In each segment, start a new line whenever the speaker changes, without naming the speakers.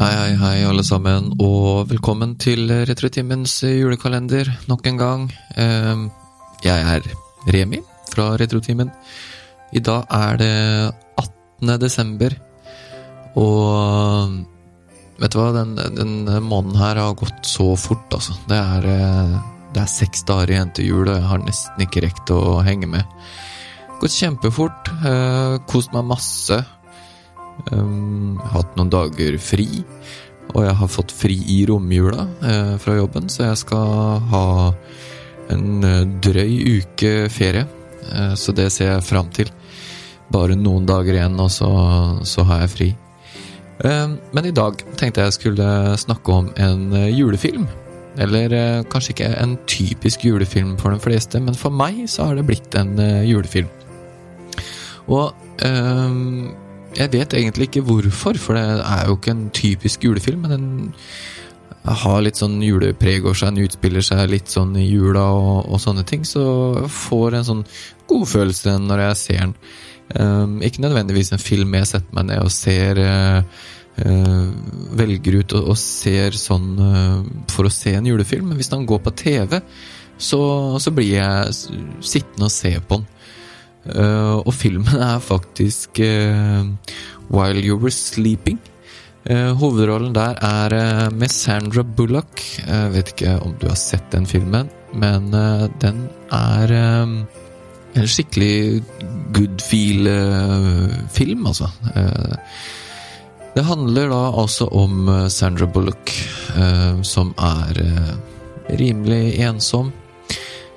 alle sammen, og velkommen til Retrotimens julekalender nok en gang. Ehm, jeg er Remi fra Retrotimen. I dag er det 18. desember, og vet du hva, den, den måneden her har gått så fort, altså. Det er, eh, det er seks dager igjen til jul, og jeg har nesten ikke rekt å henge med. Gått kjempefort, eh, kost meg masse. Um, hatt noen dager fri. Og jeg har fått fri i romjula uh, fra jobben, så jeg skal ha en eh, drøy uke ferie. Uh, så det ser jeg fram til. Bare noen dager igjen, og så, så har jeg fri. Eh, men i dag tenkte jeg skulle snakke om en julefilm. Eller kanskje ikke en typisk julefilm for de fleste, men for meg så har det blitt en julefilm. Og jeg vet egentlig ikke hvorfor, for det er jo ikke en typisk julefilm, men den har litt sånn julepreg over seg, den utspiller seg litt sånn i jula og, og sånne ting, så jeg får en sånn godfølelse når jeg ser den. Um, ikke nødvendigvis en film jeg setter meg ned og ser uh, uh, Velger ut og, og ser sånn uh, for å se en julefilm, men hvis den går på TV, så, så blir jeg sittende og se på den. Uh, og filmen er faktisk uh, While You Were Sleeping. Uh, hovedrollen der er med Sandra Bullock. Jeg vet ikke om du har sett den filmen, men den er en skikkelig good feel-film, altså. det handler da altså om Sandra Bullock, som er rimelig ensom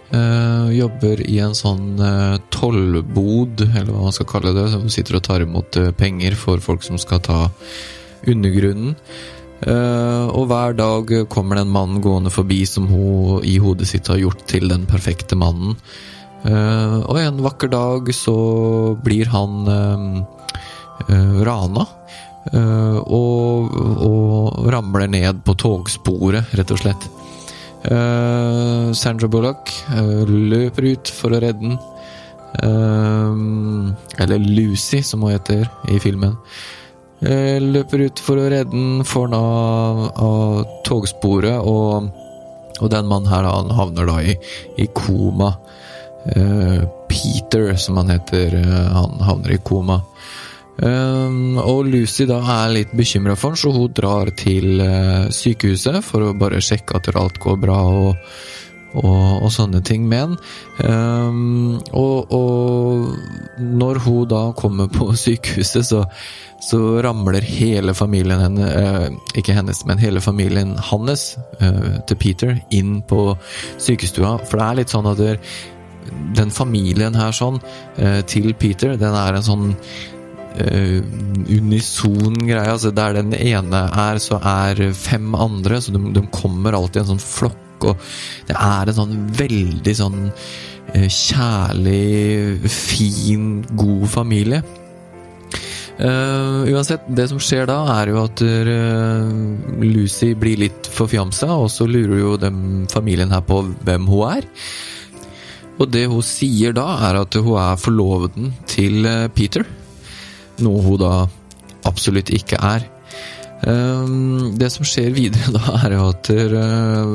Uh, jobber i en sånn uh, tollbod, eller hva man skal kalle det, som sitter og tar imot uh, penger for folk som skal ta undergrunnen. og hver dag kommer det en mann gående forbi som hun i hodet sitt har gjort til den perfekte mannen. og en vakker dag så blir han rana. Og, og ramler ned på togsporet, rett og slett. Uh, Sandra Bullock uh, løper ut for å redde den. Uh, eller Lucy, som hun heter i filmen. løper ut for å redde den, får den av, av togsporet, og, og, den mannen her han havner da i, i koma. Peter, som han heter, han havner i koma. Um, og Lucy da er litt bekymra for ham, så hun drar til uh, sykehuset for å bare sjekke at alt går bra og, og, og sånne ting med ham. Og, og, når hun da kommer på sykehuset, så, så ramler hele familien henne, uh, ikke hennes, men hele familien hans, uh, til Peter, inn på sykestua. For det er litt sånn at der, den familien her sånn, til Peter, den er en sånn unison greie. Altså der den ene er, så er fem andre. Så de, de kommer alltid i en sånn flokk, og det er en sånn veldig sånn uh, kjærlig, fin, god familie. Uh, uansett, det som skjer da, er jo at uh, Lucy blir litt forfjamsa, og så lurer jo den familien her på hvem hun er. Og det hun sier da, er at hun er forloveden til Peter. Noe hun da absolutt ikke er. Ehm, det som skjer videre da, er jo at eh,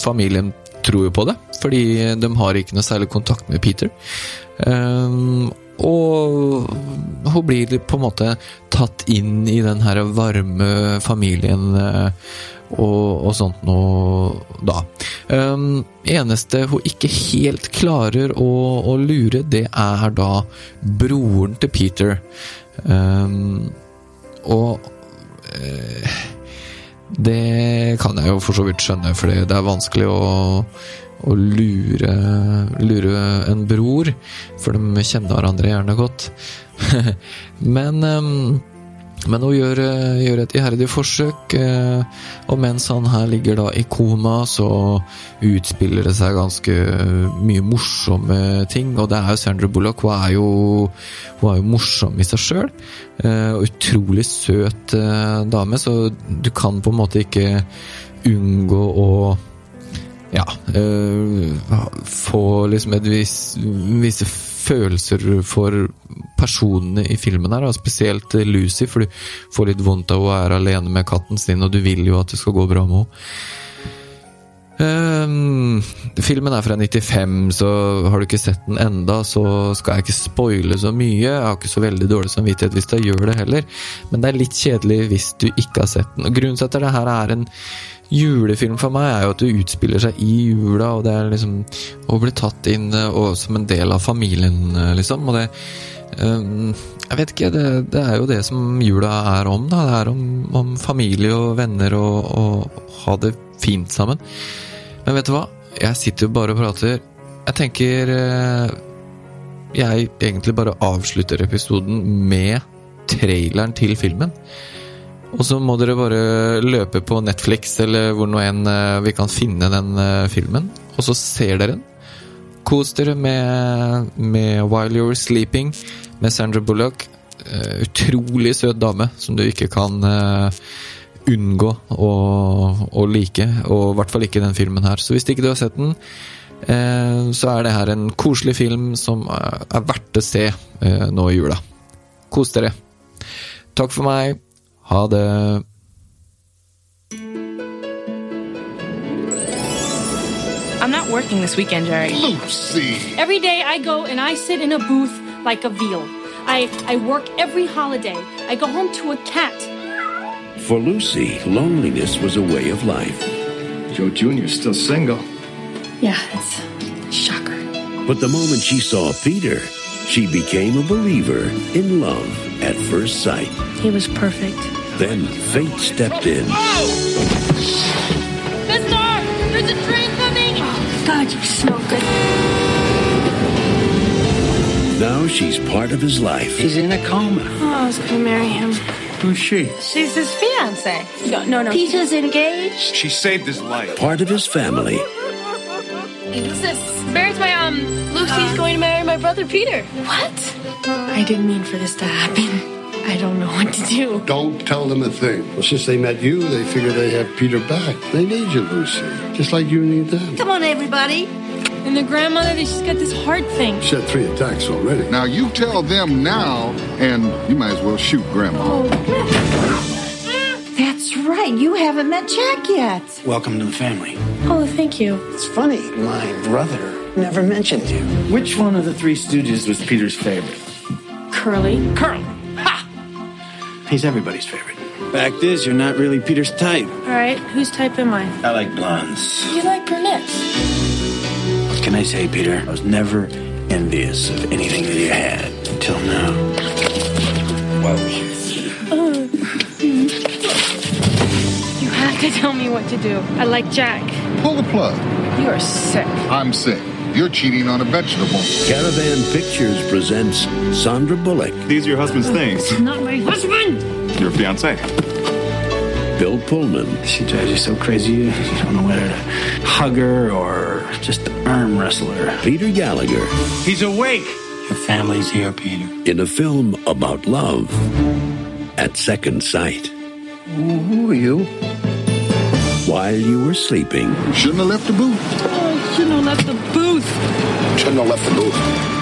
familien tror jo på det, fordi de har ikke noe særlig kontakt med Peter. Og hun blir på en måte tatt inn i den her varme familien eh, og, og sånt noe da. Um, eneste hun ikke helt klarer å, å, lure, det er da broren til Peter. Um, og uh, det kan jeg jo for så vidt skjønne, for det er vanskelig å, å lure, lure, en bror, for de kjenner hverandre gjerne godt. Men men hun gjør, eh, gjør, et iherdig forsøk, eh, og mens han her ligger da i koma, så utspiller det seg ganske mye morsomme ting. Og det er jo Sandra Bullock, hun er jo, hun er jo morsom i seg sjøl. Eh, og utrolig søt dame, så du kan på en måte ikke unngå å ja, få liksom et vis, visse følelser for personene i filmen her, da. spesielt Lucy, for du får litt vondt av å være alene med katten sin, og du vil jo at det skal gå bra med henne. Um, filmen er fra 95, så har du ikke sett den enda, så skal jeg ikke spoile så mye. Jeg har ikke så veldig dårlig samvittighet hvis jeg gjør det heller, men det er litt kjedelig hvis du ikke har sett den. Og Grunnen til at det her er en julefilm for meg, er jo at det utspiller seg i jula, og det er liksom å bli tatt inn og, som en del av familien, liksom. Og det um, Jeg vet ikke, det, det, er jo det som jula er om, da. Det er om, om familie og venner og, og ha det fint sammen. Men vet du hva? Jeg sitter jo bare og prater. Jeg tenker eh, Jeg egentlig bare avslutter episoden med traileren til filmen. Og så må dere bare løpe på Netflix eller hvor nå enn eh, vi kan finne den eh, filmen. Og så ser dere den. Kos dere med, med While You're Sleeping med Sandra Bullock. utrolig søt dame som du ikke kan unngå å, å, like, og i hvert fall ikke den filmen her. Så hvis ikke du har sett den, eh, så er det her en koselig film som er verdt å se eh, nå i jula. Kos dere. Takk for meg. Ha det.
I'm not working this weekend, Jerry.
Lucy!
Every day I go and I sit in a booth like a veal. I, I work every holiday. I go home to a cat.
For Lucy, loneliness was a way of life.
Joe Jr.'s still single.
Yeah, it's a shocker.
But the moment she saw Peter, she became a believer in love at first sight.
He was perfect.
Then fate stepped in. Oh!
Mister! There's a train coming! Oh, God, you smell good.
Now she's part of his life.
He's in a coma.
Oh, I was gonna marry him.
Who's she?
She's his fiance. No, no, no. Peter's engaged.
She saved his life.
Part of his family.
Who's this? Where's my, um, Lucy's going to marry my brother Peter. What? I didn't mean for this to happen. I don't know what to do.
Don't tell them a thing. Well, since they met you, they figure they have Peter back. They need you, Lucy. Just like you need them.
Come on, everybody.
And the grandmother, she's got this heart thing.
She had three attacks already.
Now you tell them now, and you might as well shoot Grandma.
Oh, That's right. You haven't met Jack yet.
Welcome to the family.
Oh, thank you.
It's funny, my brother never mentioned you. Which one of the three Stooges was Peter's favorite?
Curly.
Curly. Ha! He's everybody's favorite. Fact is, you're not really Peter's type.
All right, whose type am I?
I like blondes.
You like brunettes.
What can I say, Peter? I was never envious of anything that you had until now. Whoa.
Um, you have to tell me what to do. I like Jack.
Pull the plug.
You are sick.
I'm sick. You're cheating on a vegetable.
Caravan Pictures presents Sandra Bullock,
These are your husband's things.
Not my husband!
Your fiance.
Bill Pullman,
She drives you so crazy, you don't know whether to hug her or just arm wrestle her.
Peter Gallagher,
He's awake! Your family's here, Peter.
in a film about love at second sight.
Who are you?
While you were sleeping,
Shouldn't have left the booth.
Oh, shouldn't have left the booth.
Shouldn't have left the booth.